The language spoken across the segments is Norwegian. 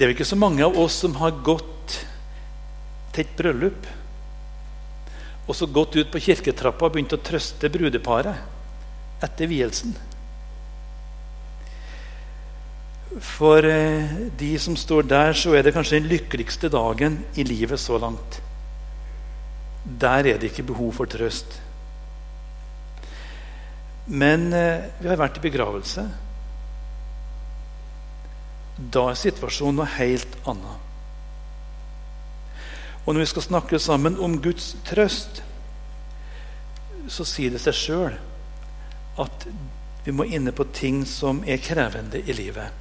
Det er jo ikke så mange av oss som har gått til et bryllup og så gått ut på kirketrappa og begynt å trøste brudeparet etter vielsen. For eh, de som står der, så er det kanskje den lykkeligste dagen i livet så langt. Der er det ikke behov for trøst. Men eh, vi har vært i begravelse. Da er situasjonen noe helt annet. Og når vi skal snakke sammen om Guds trøst, så sier det seg sjøl at vi må inne på ting som er krevende i livet.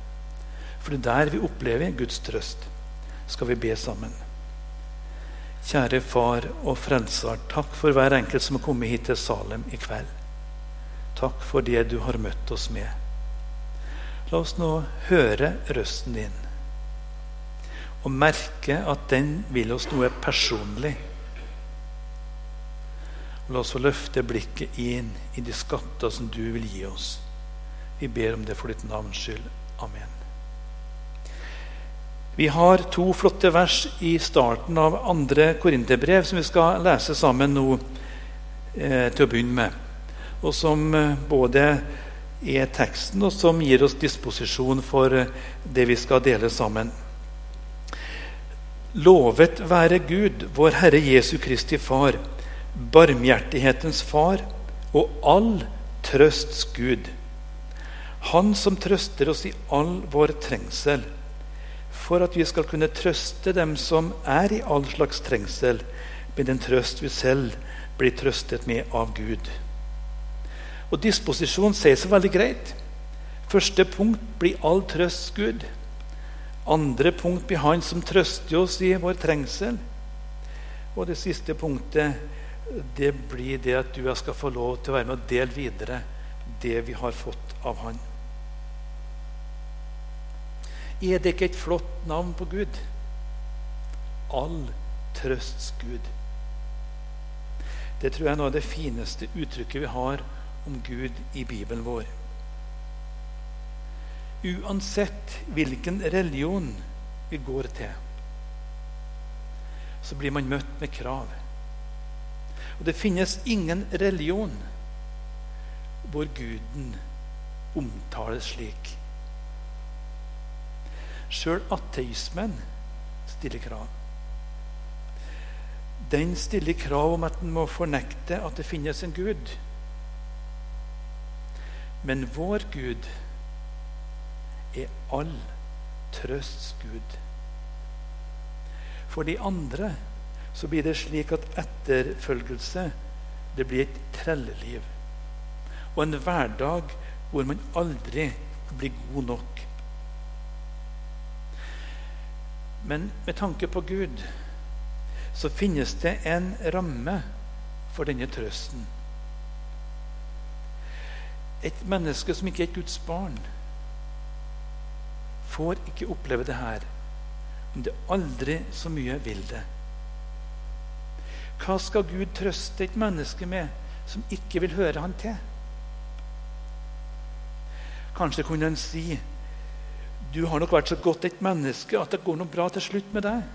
For det er der vi opplever Guds trøst. Skal vi be sammen. Kjære Far og Frelser, takk for hver enkelt som har kommet hit til Salem i kveld. Takk for det du har møtt oss med. La oss nå høre røsten din og merke at den vil oss noe personlig. La oss få løfte blikket inn i de skatter som du vil gi oss. Vi ber om det for ditt navns skyld. Amen. Vi har to flotte vers i starten av andre korinterbrev som vi skal lese sammen nå eh, til å begynne med. Og som eh, både er teksten, og som gir oss disposisjon for eh, det vi skal dele sammen. Lovet være Gud, vår Herre Jesu Kristi Far, barmhjertighetens Far og all trøsts Gud. Han som trøster oss i all vår trengsel, for at vi skal kunne trøste dem som er i all slags trengsel, med den trøst vi selv blir trøstet med av Gud. Og Disposisjon sier så veldig greit. Første punkt blir all trøst Gud. Andre punkt blir Han som trøster oss i vår trengsel. Og det siste punktet det blir det at du skal få lov til å være med og dele videre det vi har fått av Han. Er det ikke et flott navn på Gud? All trøsts Gud. Det tror jeg er noe av det fineste uttrykket vi har om Gud i Bibelen vår. Uansett hvilken religion vi går til, så blir man møtt med krav. Og det finnes ingen religion hvor guden omtales slik. Sjøl ateismen stiller krav. Den stiller krav om at en må fornekte at det finnes en gud. Men vår Gud er all trøsts Gud. For de andre så blir det slik at etterfølgelse det blir et trelleliv. Og en hverdag hvor man aldri blir god nok. Men med tanke på Gud så finnes det en ramme for denne trøsten. Et menneske som ikke er et Guds barn, får ikke oppleve det her om det aldri så mye vil det. Hva skal Gud trøste et menneske med som ikke vil høre han til? Kanskje kunne han si du har nok vært så godt et menneske at det går noe bra til slutt med deg.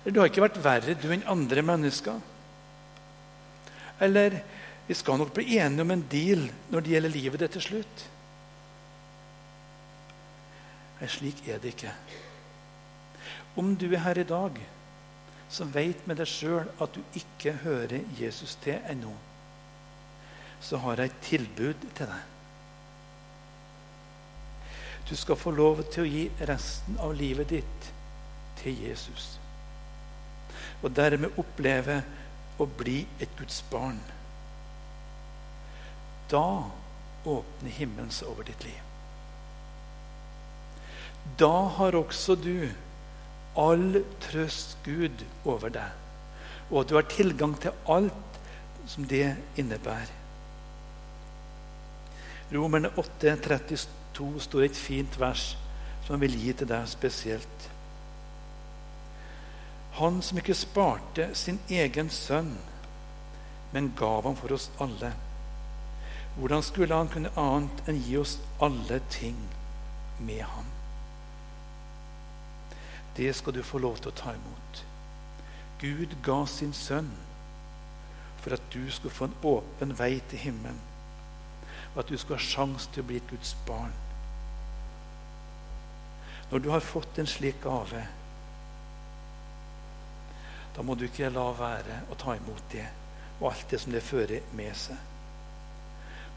Eller du har ikke vært verre du enn andre mennesker. Eller vi skal nok bli enige om en deal når det gjelder livet ditt til slutt. Nei, slik er det ikke. Om du er her i dag så vet med deg sjøl at du ikke hører Jesus til ennå, så har jeg et tilbud til deg. Du skal få lov til å gi resten av livet ditt til Jesus. Og dermed oppleve å bli et Guds barn. Da åpner himmelen seg over ditt liv. Da har også du all trøst Gud over deg, og du har tilgang til alt som det innebærer. Romerne 8, 32 står et fint vers som han vil gi til deg spesielt. Han som ikke sparte sin egen sønn, men gav ham for oss alle. Hvordan skulle han kunne annet enn gi oss alle ting med ham? det skal du få lov til å ta imot. Gud ga sin sønn for at du skulle få en åpen vei til himmelen. Og at du skulle ha sjanse til å bli et Guds barn. Når du har fått en slik gave, da må du ikke la være å ta imot det og alt det som det fører med seg.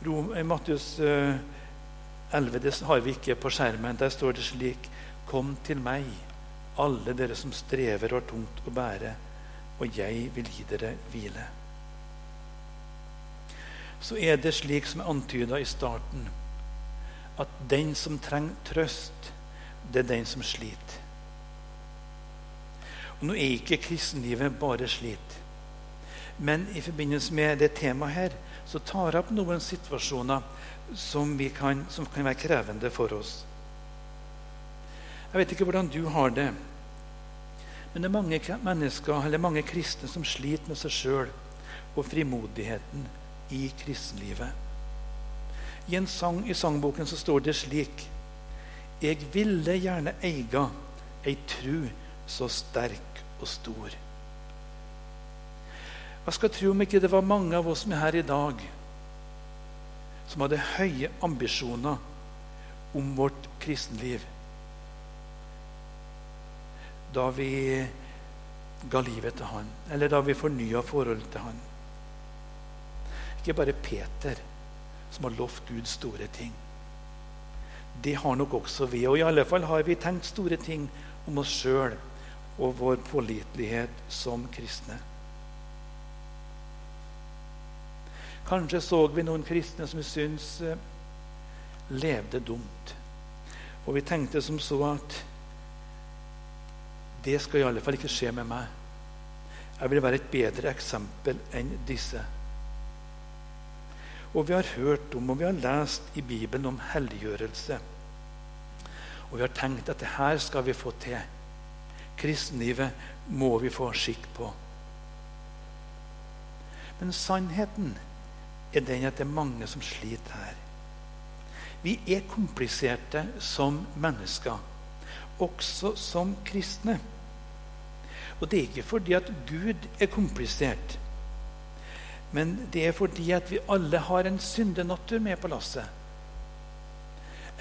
I Matteus 11 eh, det har vi ikke på skjermen. Der står det slik Kom til meg, alle dere som strever og har tungt å bære, og jeg vil gi dere hvile. Så er det slik som jeg antyda i starten, at den som trenger trøst, det er den som sliter. Og Nå er ikke kristenlivet bare slit. Men i forbindelse med det temaet her så tar jeg opp noen situasjoner som, kan, som kan være krevende for oss. Jeg vet ikke hvordan du har det, men det er mange mennesker, eller mange kristne som sliter med seg sjøl og frimodigheten i kristenlivet. I en sang i sangboken så står det slik Jeg ville gjerne eiga ei tru så sterk og stor. Jeg skal tro om ikke det var mange av oss som er her i dag, som hadde høye ambisjoner om vårt kristenliv da vi ga livet til Han, eller da vi fornya forholdet til Han. Ikke bare Peter som har lovt Gud store ting. Det har nok også vi. Og i alle fall har vi tenkt store ting om oss sjøl og vår pålitelighet som kristne. Kanskje så vi noen kristne som vi syns eh, levde dumt. Og vi tenkte som så at det skal i alle fall ikke skje med meg. Jeg vil være et bedre eksempel enn disse. Og vi har hørt om og vi har lest i Bibelen om helliggjørelse. Og vi har tenkt at det her skal vi få til. Kristenlivet må vi få skikk på. Men sannheten er den at det er mange som sliter her. Vi er kompliserte som mennesker, også som kristne. Og det er ikke fordi at Gud er komplisert, men det er fordi at vi alle har en syndenatur med på lasset.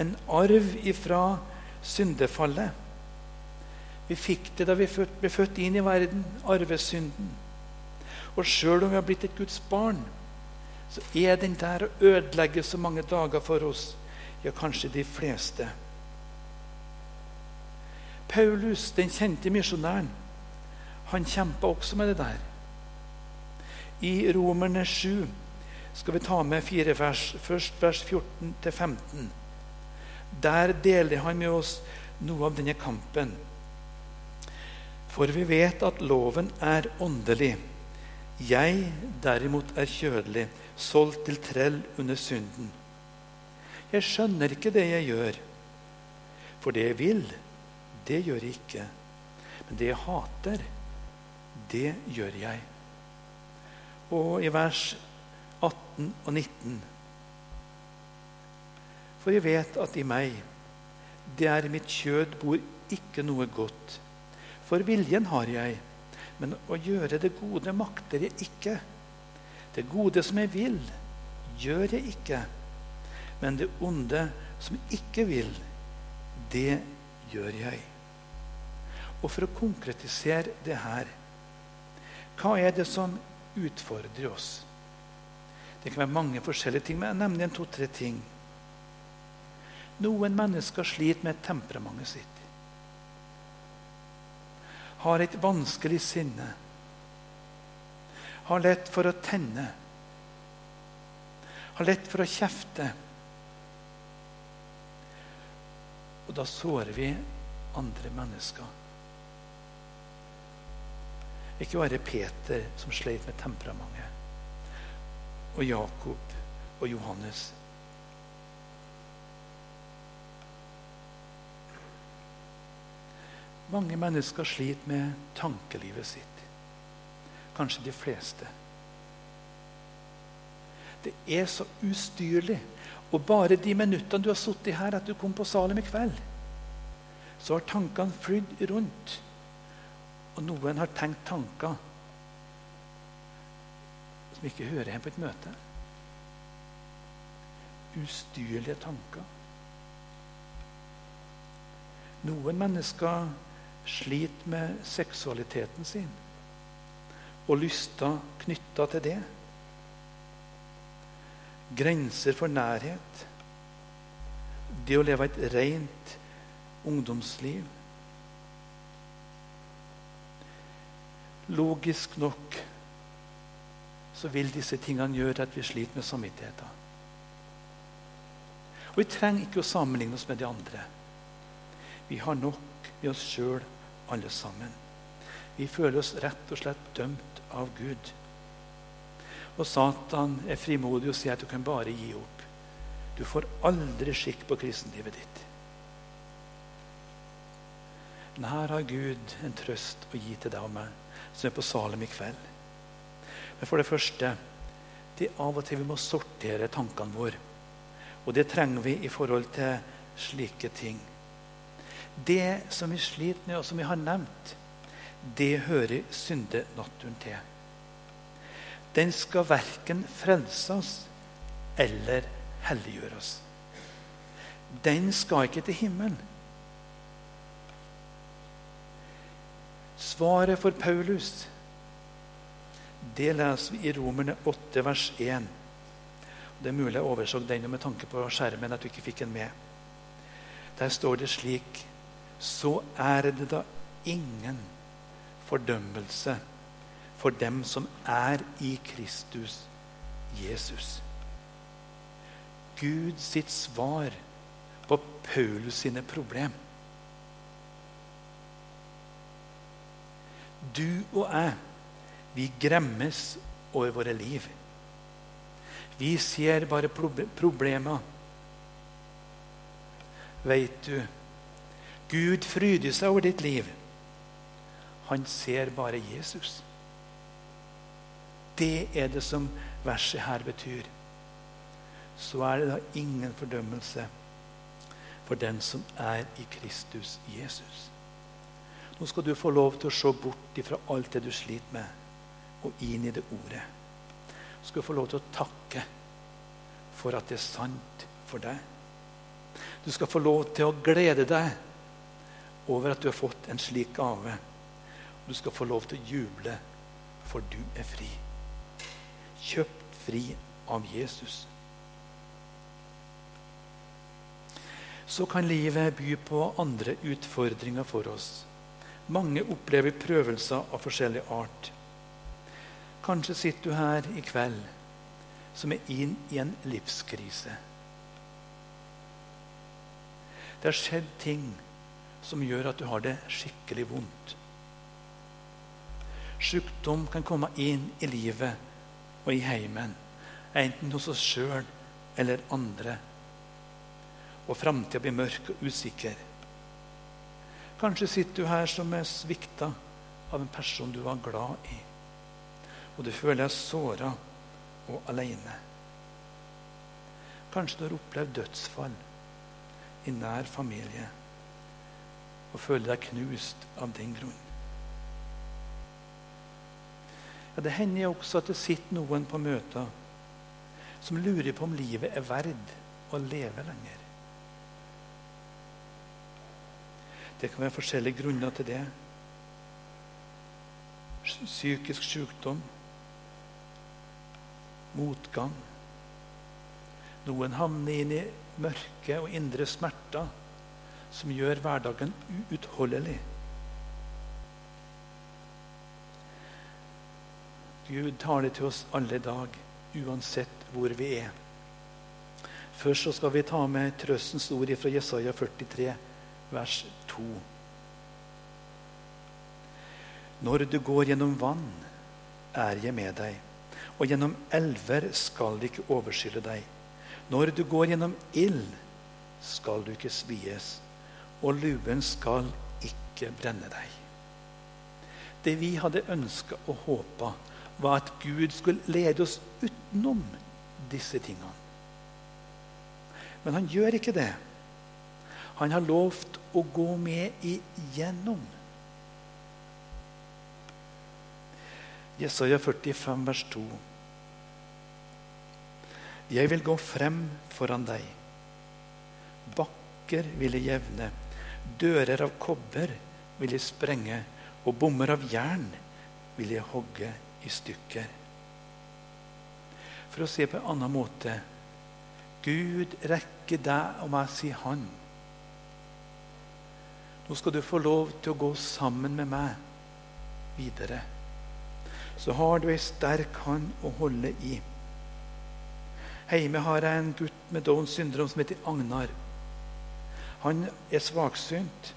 En arv ifra syndefallet. Vi fikk det da vi ble født inn i verden, arvesynden. Og sjøl om vi har blitt et Guds barn, så er den der å ødelegge så mange dager for oss. Ja, kanskje de fleste. Paulus, den kjente misjonæren, han kjempa også med det der. I Romerne 7 skal vi ta med fire vers. Først vers 14-15. Der deler han med oss noe av denne kampen. For vi vet at loven er åndelig. Jeg derimot er kjødelig solgt til trell under synden. Jeg skjønner ikke det jeg gjør. For det jeg vil, det gjør jeg ikke. Men det jeg hater, det gjør jeg. Og i vers 18 og 19 For jeg vet at i meg, det er mitt kjød, bor ikke noe godt. For viljen har jeg, men å gjøre det gode makter jeg ikke. Det gode som jeg vil, gjør jeg ikke. Men det onde som jeg ikke vil, det gjør jeg. Og for å konkretisere det her Hva er det som utfordrer oss? Det kan være mange forskjellige ting, men jeg nevner en to-tre ting. Noen mennesker sliter med temperamentet sitt. Har et vanskelig sinne har lett for å tenne, har lett for å kjefte. Og da sårer vi andre mennesker. Ikke bare Peter som sleit med temperamentet, og Jakob og Johannes. Mange mennesker sliter med tankelivet sitt kanskje de fleste. Det er så ustyrlig. Og bare de minuttene du har sittet her, at du kom på Salem i kveld, så har tankene flydd rundt. Og noen har tenkt tanker som ikke hører hjemme på et møte. Ustyrlige tanker. Noen mennesker sliter med seksualiteten sin og lyster knytta til det. Grenser for nærhet. Det å leve et rent ungdomsliv. Logisk nok så vil disse tingene gjøre at vi sliter med samvittigheten. Og Vi trenger ikke å sammenligne oss med de andre. Vi har nok med oss sjøl, alle sammen. Vi føler oss rett og slett dømt av Gud. Og Satan er frimodig og sier at du kan bare gi opp. Du får aldri skikk på kristenlivet ditt. Men her har Gud en trøst å gi til deg og meg som er på Salem i kveld. Men for det første det er av og til vi må sortere tankene våre. Og det trenger vi i forhold til slike ting. Det som vi sliter med, og som vi har nevnt, det hører syndenaturen til. Den skal verken frelse oss eller helliggjøre oss. Den skal ikke til himmelen. Svaret for Paulus det leser vi i Romerne 8, vers 1. Det er mulig jeg overså den med tanke på skjermen at du ikke fikk den med. Der står det slik så er det da ingen fordømmelse for dem som er i Kristus Jesus. Gud sitt svar på Paulus sine problem. Du og jeg, vi gremmes over våre liv. Vi ser bare problemer. Veit du Gud fryder seg over ditt liv. Han ser bare Jesus. Det er det som verset her betyr. Så er det da ingen fordømmelse for den som er i Kristus Jesus. Nå skal du få lov til å se bort ifra alt det du sliter med, og inn i det ordet. Du skal få lov til å takke for at det er sant for deg. Du skal få lov til å glede deg over at du har fått en slik gave. Du skal få lov til å juble, for du er fri. Kjøpt fri av Jesus. Så kan livet by på andre utfordringer for oss. Mange opplever prøvelser av forskjellig art. Kanskje sitter du her i kveld som er inn i en livskrise. Det har skjedd ting som gjør at du har det skikkelig vondt. Sykdom kan komme inn i livet og i heimen, enten hos oss sjøl eller andre. Og framtida blir mørk og usikker. Kanskje sitter du her som er svikta av en person du var glad i, og du føler deg såra og aleine. Kanskje du har opplevd dødsfall i nær familie og føler deg knust av den grunn. Ja, det hender også at det sitter noen på møter som lurer på om livet er verd å leve lenger. Det kan være forskjellige grunner til det. Psykisk sykdom, motgang. Noen havner inn i mørke og indre smerter som gjør hverdagen uutholdelig. Gud tar det til oss alle i dag, uansett hvor vi er. Først så skal vi ta med trøstens ord fra Jesaja 43, vers 2. Når du går gjennom vann, er jeg med deg, og gjennom elver skal det ikke overskylle deg. Når du går gjennom ild, skal du ikke svies og luen skal ikke brenne deg. Det vi hadde ønska og håpa, var at Gud skulle lede oss utenom disse tingene. Men han gjør ikke det. Han har lovt å gå med igjennom. Jesaja 45, vers 2. Jeg vil gå frem foran deg. Bakker vil jeg jevne, dører av kobber vil jeg sprenge, og bommer av jern vil jeg hogge i stykker. For å se på en annen måte Gud rekker deg og meg, sier han. Nå skal du få lov til å gå sammen med meg videre så har du ei sterk hånd å holde i. Hjemme har jeg en gutt med Downs syndrom som heter Agnar. Han er svaksynt.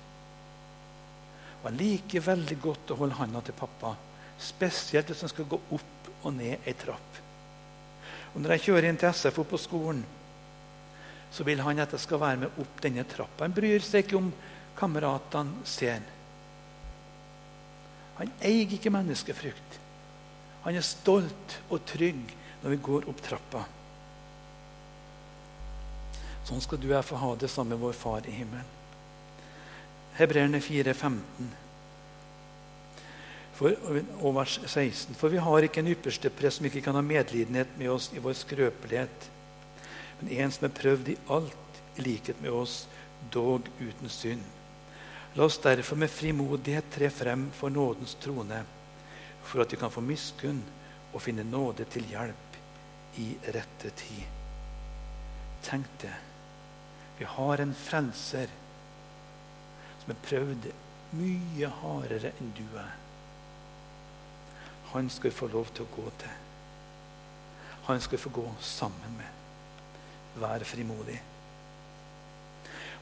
Og han liker veldig godt å holde handa til pappa. Spesielt hvis han skal gå opp og ned ei trapp. Og Når jeg kjører inn til SFO på skolen, så vil han at jeg skal være med opp denne trappa. Han bryr seg ikke om kameratene ser. Han eier ikke menneskefrykt. Han er stolt og trygg når vi går opp trappa. Sånn skal du og jeg få ha det sammen med vår Far i himmelen. Hebreerne 4, 15. For, og vers 16. For vi har ikke en ypperste prest som ikke kan ha medlidenhet med oss i vår skrøpelighet, men en som er prøvd i alt i likhet med oss, dog uten synd. La oss derfor med frimodighet tre frem for nådens trone for at vi kan få miskunn og finne nåde til hjelp i rette tid. Tenk det. Vi har en frelser som er prøvd mye hardere enn du er. Han skal få lov til å gå til. Han skal få gå sammen med. Vær frimodig.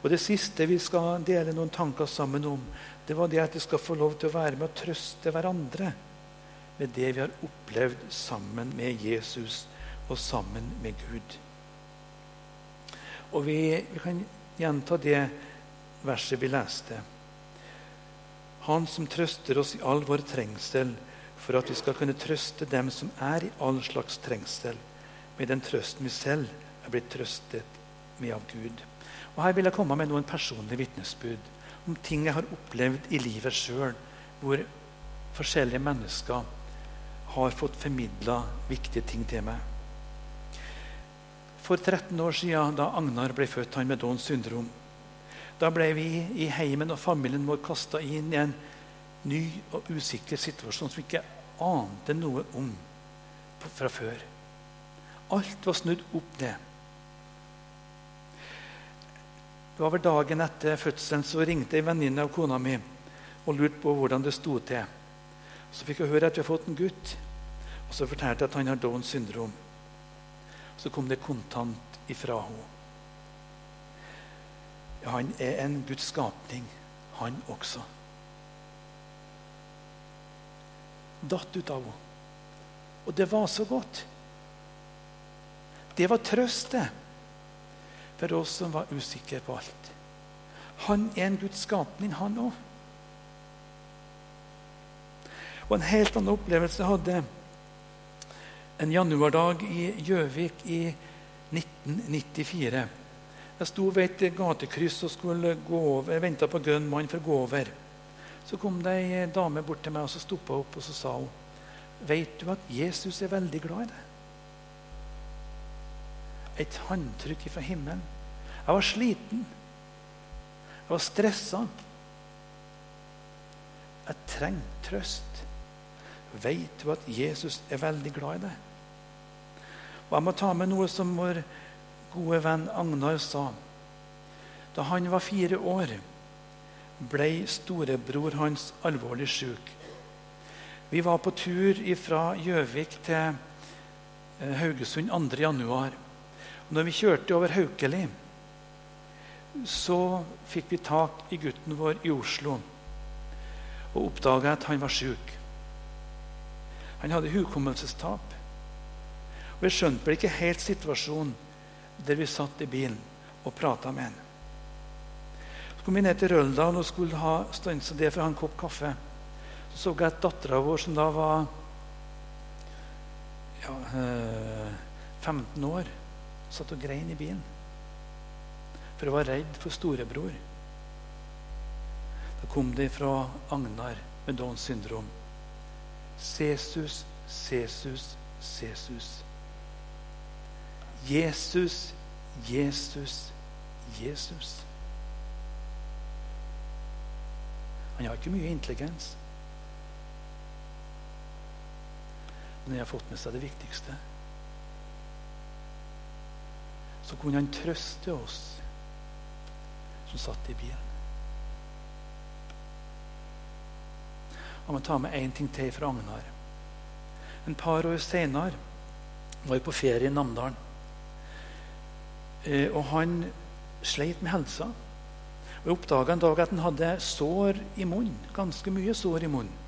Og Det siste vi skal dele noen tanker sammen om, det var det at vi skal få lov til å være med og trøste hverandre med det vi har opplevd sammen med Jesus og sammen med Gud. Og vi, vi kan gjenta det verset vi leste. Han som trøster oss i all vår trengsel, for at vi skal kunne trøste dem som er i all slags trengsel, med den trøsten vi selv er blitt trøstet med av Gud. Og Her vil jeg komme med noen personlige vitnesbyrd om ting jeg har opplevd i livet sjøl, hvor forskjellige mennesker har fått formidla viktige ting til meg. For 13 år siden, da Agnar ble født, han med Downs syndrom, da ble vi i heimen og familien vår kasta inn i en ny og usikker situasjon som vi ikke ante noe om fra før. Alt var snudd opp ned. Det var vel Dagen etter fødselen så ringte ei venninne av kona mi og lurte på hvordan det sto til. Så fikk jeg høre at vi har fått en gutt. Og Så fortalte jeg at han har Downs syndrom. Så kom det kontant ifra henne. Han er en Guds skapning, han også. Datt ut av henne. Og det var så godt. Det var trøst, for oss som var usikre på alt. Han er en Guds skapning, han òg. Og en helt annen opplevelse hadde en januardag i Gjøvik i 1994. Jeg sto ved et gatekryss og skulle gå over, jeg venta på grønn mann for å gå over. Så kom det ei dame bort til meg og så stoppa opp og så sa hun, Vet du at Jesus er veldig glad i deg? Et håndtrykk fra himmelen. Jeg var sliten. Jeg var stressa. Jeg trengte trøst. Vet du at Jesus er veldig glad i deg? Og Jeg må ta med noe som vår gode venn Agnar sa. Da han var fire år, ble storebror hans alvorlig syk. Vi var på tur fra Gjøvik til eh, Haugesund 2. januar. Når vi kjørte over Haukeli, så fikk vi tak i gutten vår i Oslo og oppdaga at han var syk. Han hadde hukommelsestap. Og Jeg skjønte vel ikke helt situasjonen der vi satt i bilen og prata med han. Så kom vi ned til Røldal og skulle ha stansa det for å ha en kopp kaffe. Så så jeg at dattera vår, som da var ja, 15 eh, år, satt og grein i bilen. for å være redd for storebror. Da kom det fra Agnar med Downs syndrom. Sesus, Sesus, Sesus. Jesus, Jesus, Jesus. Han har ikke mye intelligens. Men han har fått med seg det viktigste. Så kunne han trøste oss som satt i bilen. Jeg må ta med én ting til fra Agnar. En par år seinere var jeg på ferie i Namdalen. Eh, og han sleit med helsa. Og Jeg oppdaga en dag at han hadde sår i munnen. Ganske mye sår i munnen.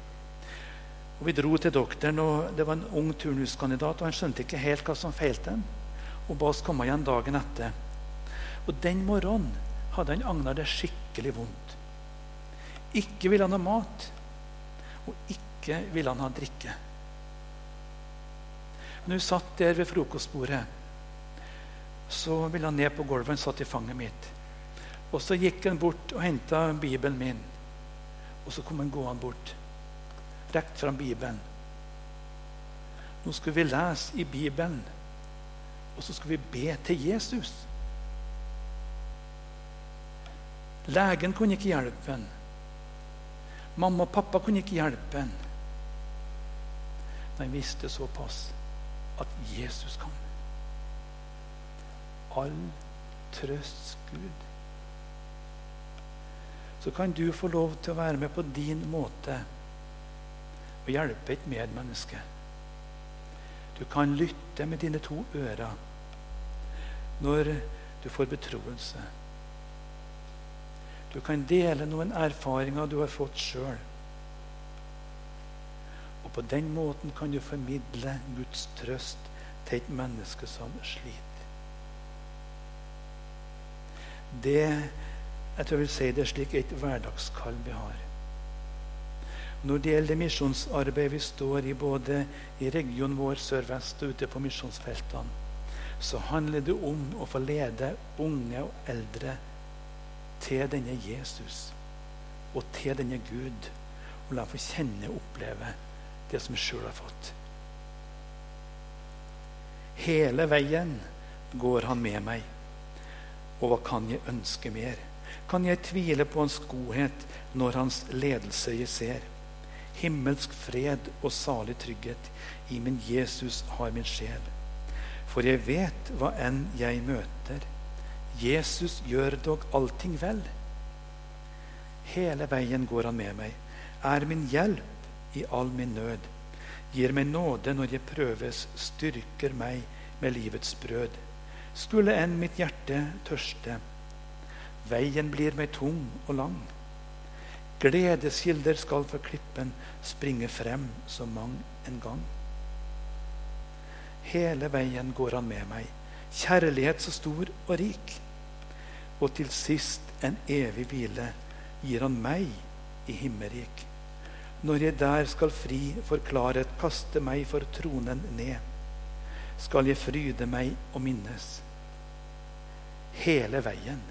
Og Vi dro til doktoren, og det var en ung turnuskandidat. og Han skjønte ikke helt hva som feilte ham, og ba oss komme igjen dagen etter. Og Den morgenen hadde han Agnar det skikkelig vondt. Ikke ville han ha mat, og ikke ville han ha drikke. Når vi satt der ved frokostbordet, så ville han ned på gulvet. Han satt i fanget mitt. Og så gikk han bort og henta Bibelen min. Og så kom han gående bort, Rekt fram Bibelen. Nå skulle vi lese i Bibelen, og så skulle vi be til Jesus. Legen kunne ikke hjelpe ham. Mamma og pappa kunne ikke hjelpe ham. Men han visste såpass at Jesus kan. All trøsts Gud så kan du få lov til å være med på din måte og hjelpe et medmenneske. Du kan lytte med dine to ører når du får betroelse. Du kan dele noen erfaringer du har fått sjøl. Og på den måten kan du formidle Guds trøst til et menneske som sliter. Det jeg tror jeg vil si det slik et hverdagskall vi har. Når det gjelder misjonsarbeid vi står i både i regionen vår sør-vest og ute på misjonsfeltene, så handler det om å få lede unge og eldre til denne Jesus og til denne Gud. Og la dem få kjenne og oppleve det som vi sjøl har fått. Hele veien går han med meg. Og hva kan jeg ønske mer? Kan jeg tvile på hans godhet når hans ledelse jeg ser. Himmelsk fred og salig trygghet i min Jesus har min sjel. For jeg vet hva enn jeg møter, Jesus gjør dog allting vel. Hele veien går han med meg, er min hjelp i all min nød. Gir meg nåde når jeg prøves, styrker meg med livets brød. Skulle enn mitt hjerte tørste, Veien blir meg tung og lang. Gledeskilder skal fra klippen springe frem så mang en gang. Hele veien går han med meg, kjærlighet så stor og rik. Og til sist en evig hvile gir han meg i himmelrik. Når jeg der skal fri for klarhet, kaste meg for tronen ned, skal jeg fryde meg og minnes. Hele veien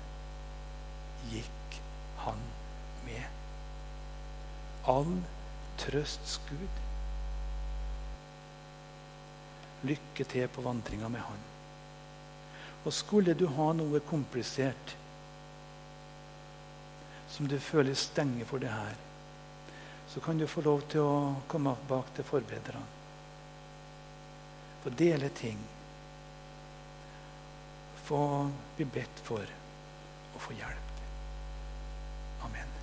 gikk han med. All trøsts Gud. Lykke til på vandringa med Han. Og skulle du ha noe komplisert som du føler stenger for det her, så kan du få lov til å komme bak til forbedrerne. Få dele ting. Få bli bedt for å få hjelp. Amen.